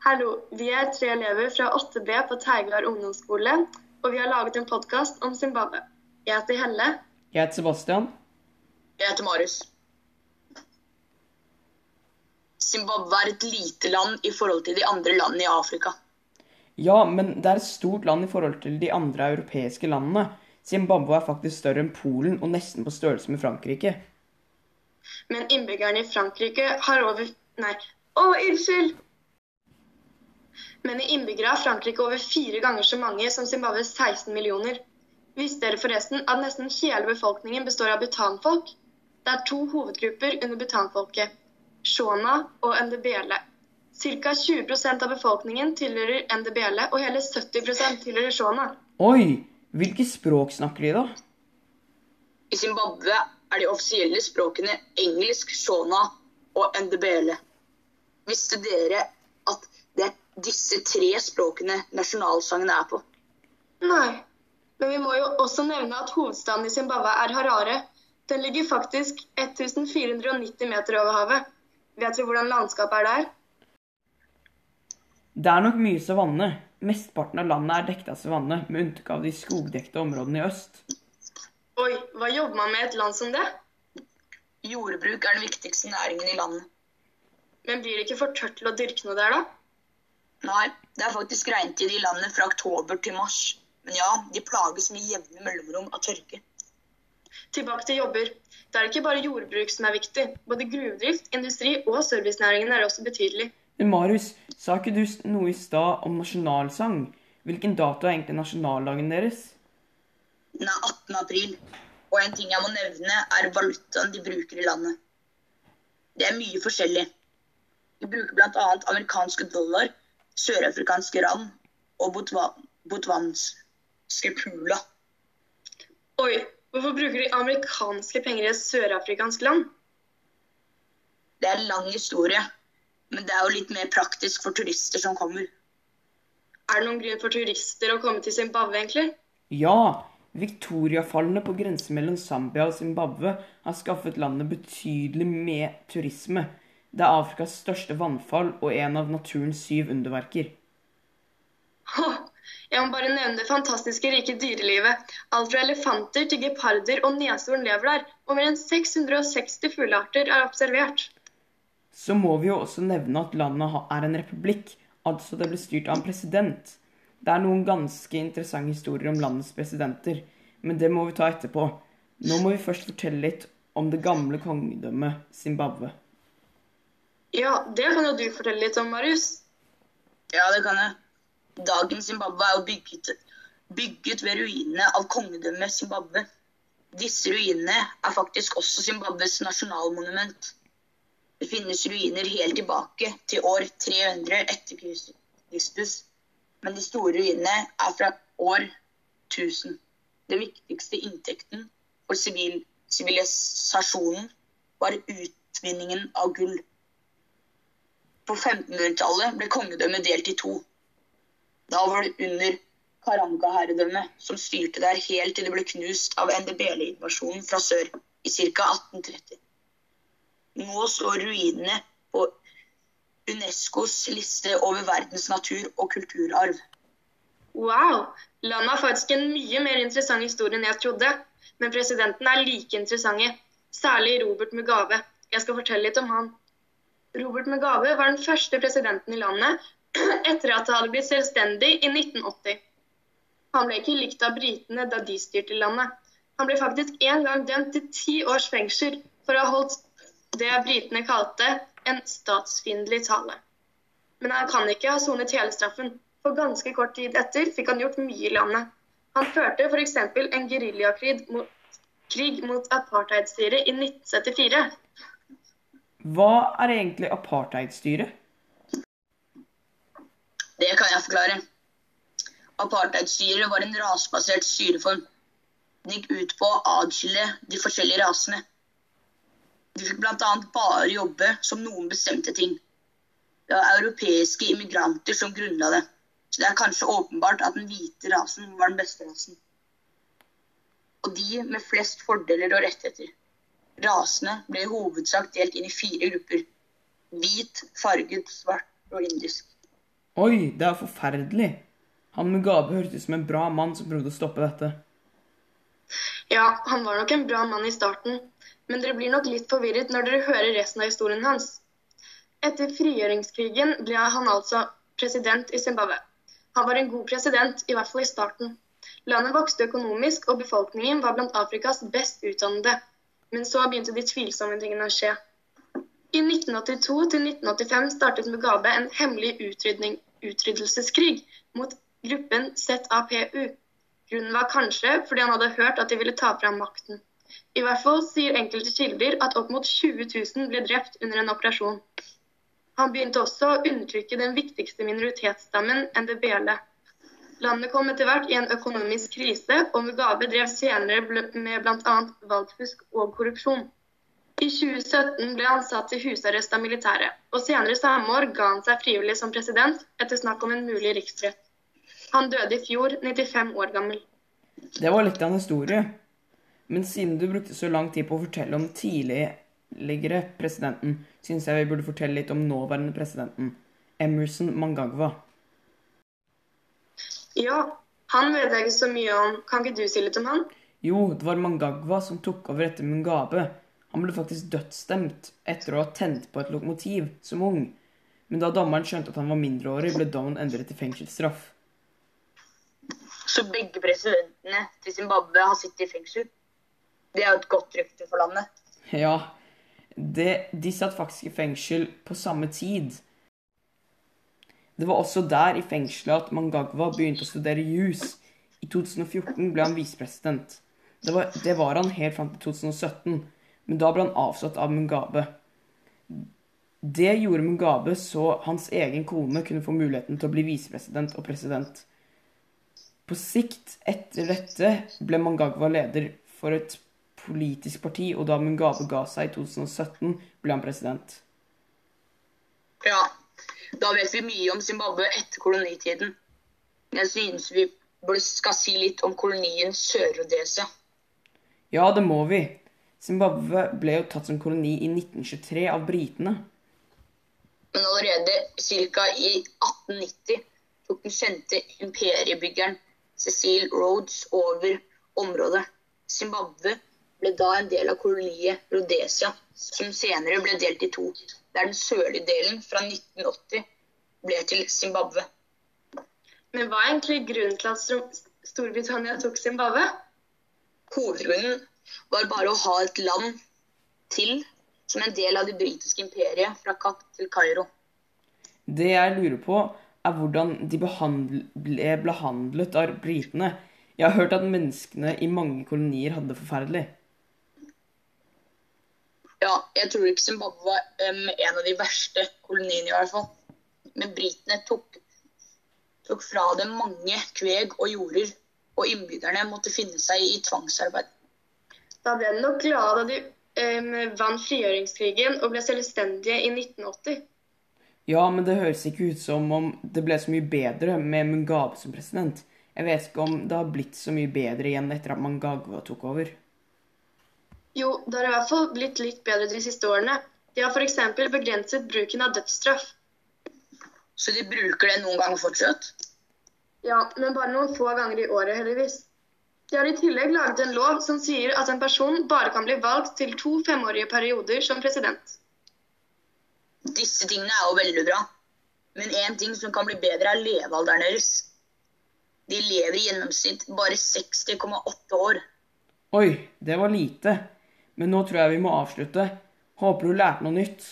Hallo, vi er tre elever fra 8B på Teigard ungdomsskole, og vi har laget en podkast om Zimbabwe. Jeg heter Helle. Jeg heter Sebastian. Jeg heter Marius. Zimbabwe er et lite land i forhold til de andre landene i Afrika. Ja, men det er et stort land i forhold til de andre europeiske landene. Zimbabwe er faktisk større enn Polen og nesten på størrelse med Frankrike. Men innbyggerne i Frankrike har over Nei, å, unnskyld! Men i innbyggere har Frankrike over fire ganger så mange som Zimbabwes 16 millioner. Visste dere forresten at nesten hele befolkningen består av butanfolk? Det er to hovedgrupper under butanfolket, shona og ndebele. Ca. 20% av befolkningen tilhører ndebele, og hele 70% tilhører shona. Oi! Hvilke språk snakker de, da? I Zimbabwe er de offisielle språkene engelsk, shona og ndebele. Visste dere at det disse tre språkene nasjonalsangen er på? Nei, men vi må jo også nevne at hovedstaden i Zimbabwe er Harare. Den ligger faktisk 1490 meter over havet. Vet du hvordan landskapet er der? Det er nok mye savanne. Mesteparten av landet er dekket av savanne, med unntak av de skogdekte områdene i øst. Oi, hva jobber man med i et land som det? Jordbruk er den viktigste næringen i landet. Men blir det ikke for tørt til å dyrke noe der, da? Nei, det er faktisk regntid i landet fra oktober til mars. Men ja, de plages med jevne mellomrom av tørke. Tilbake til jobber. Det er ikke bare jordbruk som er viktig. Både gruvedrift, industri og servicenæringen er også betydelig. Men Marius, sa ikke du noe i stad om nasjonalsang? Hvilken dato er egentlig nasjonaldagen deres? Den er 18. april. Og en ting jeg må nevne, er valutaen de bruker i landet. Det er mye forskjellig. De bruker bl.a. amerikanske dollar, sørafrikanske rand og botwanske pula. Oi, hvorfor bruker de amerikanske penger i et sørafrikansk land? Det er en lang historie, men det er jo litt mer praktisk for turister som kommer. Er det noen grunn for turister å komme til Zimbabwe, egentlig? Ja, Victoriafallene på grensen mellom Zambia og Zimbabwe har skaffet landet betydelig med turisme. Det er Afrikas største vannfall og en av naturens syv underverker. Jeg må bare nevne det fantastiske rike dyrelivet. Alt fra elefanter til geparder og neshorn lever der, og mer enn 660 fuglearter er observert. Så må vi jo også nevne at landet er en republikk, altså det ble styrt av en president. Det er noen ganske interessante historier om landets presidenter, men det må vi ta etterpå. Nå må vi først fortelle litt om det gamle kongedømmet Zimbabwe. Ja, det kan jo du fortelle litt om, Marius. Ja, det kan jeg. Dagens Zimbabwe er jo bygget, bygget ved ruinene av kongedømmet Zimbabwe. Disse ruinene er faktisk også Zimbabwes nasjonalmonument. Det finnes ruiner helt tilbake til år 300 etter Kristus men de store ruinene er fra år 1000. Den viktigste inntekten for sivilisasjonen var utvinningen av gull. På 1500-tallet ble kongedømmet delt i to. Da var det under Karanga-herredømmet, som styrte der helt til det ble knust av NDBL-invasjonen fra sør i ca. 1830. Nå står ruinene på Unescos liste over verdens natur- og kulturarv. Wow! Landet har faktisk en mye mer interessant historie enn jeg trodde. Men presidenten er like interessant. Særlig Robert Mugave. Jeg skal fortelle litt om han. Robert Mugabe var den første presidenten i landet etter at det hadde blitt selvstendig i 1980. Han ble ikke likt av britene da de styrte landet. Han ble faktisk en gang dømt til ti års fengsel for å ha holdt det britene kalte en statsfiendtlig tale. Men han kan ikke ha sonet hele straffen, for ganske kort tid etter fikk han gjort mye i landet. Han førte f.eks. en geriljakrig mot, mot apartheidstyret i 1974. Hva er egentlig apartheidstyret? Det kan jeg forklare. Apartheidstyret var en rasebasert styreform. Den gikk ut på å adskille de forskjellige rasene. De fikk bl.a. bare jobbe som noen bestemte ting. Det var europeiske immigranter som grunnla det, så det er kanskje åpenbart at den hvite rasen var den beste rasen. Og de med flest fordeler og rettigheter. Rasene ble i hovedsak delt inn i fire grupper. Hvit, farget, svart og indisk. Oi, det er forferdelig. Han Mugabe hørtes ut som en bra mann som prøvde å stoppe dette. Ja, han var nok en bra mann i starten, men dere blir nok litt forvirret når dere hører resten av historien hans. Etter frigjøringskrigen ble han altså president i Zimbabwe. Han var en god president, i hvert fall i starten. Landet vokste økonomisk, og befolkningen var blant Afrikas best utdannede. Men så begynte de tvilsomme tingene å skje. I 1982 til 1985 startet Mugabe en hemmelig utryddelseskrig mot gruppen ZAPU. Grunnen var kanskje fordi han hadde hørt at de ville ta fra makten. I hvert fall sier enkelte kilder at opp mot 20 000 ble drept under en operasjon. Han begynte også å undertrykke den viktigste minoritetsstammen, ndebele. Landet kom etter hvert i en økonomisk krise, og Mugabe drev senere med bl.a. valgfusk og korrupsjon. I 2017 ble han satt til husarrest av militæret, og senere samme år ga han seg frivillig som president etter snakk om en mulig riksrett. Han døde i fjor, 95 år gammel. Det var litt av en historie. Men siden du brukte så lang tid på å fortelle om tidligere presidenten, syns jeg vi burde fortelle litt om nåværende presidenten, Emerson Mangagwa. Ja, han vet jeg ikke så mye om. Kan ikke du si litt om han? Jo, det var Mangagwa som tok over etter Mungabe. Han ble faktisk dødsstemt etter å ha tent på et lokomotiv som ung. Men da dommeren skjønte at han var mindreårig, ble dommen endret til fengselsstraff. Så begge presidentene til Zimbabwe har sittet i fengsel? Det er jo et godt rykte for landet. Ja, det, de satt faktisk i fengsel på samme tid. Det var også der i fengselet at Mangagwa begynte å studere jus. I 2014 ble han visepresident. Det, det, var han helt fram til 2017, men da ble han avsatt av Mugabe. Det gjorde Mugabe så hans egen kone kunne få muligheten til å bli visepresident og president. På sikt etter dette ble Mangagwa leder for et politisk parti, og da Mugabe ga seg i 2017, ble han president. Ja, da vet vi mye om Zimbabwe etter kolonitiden. Jeg synes vi skal si litt om kolonien Sør-Rhodesia. Ja, det må vi. Zimbabwe ble jo tatt som koloni i 1923 av britene. Men allerede ca. i 1890 tok den kjente imperiebyggeren Cecil Rhodes over området. Zimbabwe ble da en del av koloniet Rhodesia, som senere ble delt i to der den sørlige delen fra 1980 ble til Zimbabwe. Men hva er egentlig grunnen til at Storbritannia tok Zimbabwe? Hovedgrunnen var bare å ha et land til som en del av det britiske imperiet fra Kapp til Kairo. Det jeg lurer på, er hvordan de ble behandlet av britene. Jeg har hørt at menneskene i mange kolonier hadde det forferdelig. Ja, jeg tror ikke Zimbabwe var um, en av de verste koloniene, i hvert fall. Men britene tok, tok fra dem mange kveg og jorder, og innbyggerne måtte finne seg i tvangsarbeid. Da ble de nok glade da de um, vant frigjøringskrigen og ble selvstendige i 1980. Ja, men det høres ikke ut som om det ble så mye bedre med Mugabe som president. Jeg vet ikke om det har blitt så mye bedre igjen etter at Mangagwa tok over. Det har i hvert fall blitt litt bedre de siste årene. De har f.eks. begrenset bruken av dødsstraff. Så de bruker det noen ganger fortsatt? Ja, men bare noen få ganger i året, heldigvis. De har i tillegg laget en lov som sier at en person bare kan bli valgt til to femårige perioder som president. Disse tingene er jo veldig bra. Men én ting som kan bli bedre, er levealderen deres. De lever i gjennomsnitt bare 60,8 år. Oi, det var lite. Men nå tror jeg vi må avslutte. Håper du lærte noe nytt.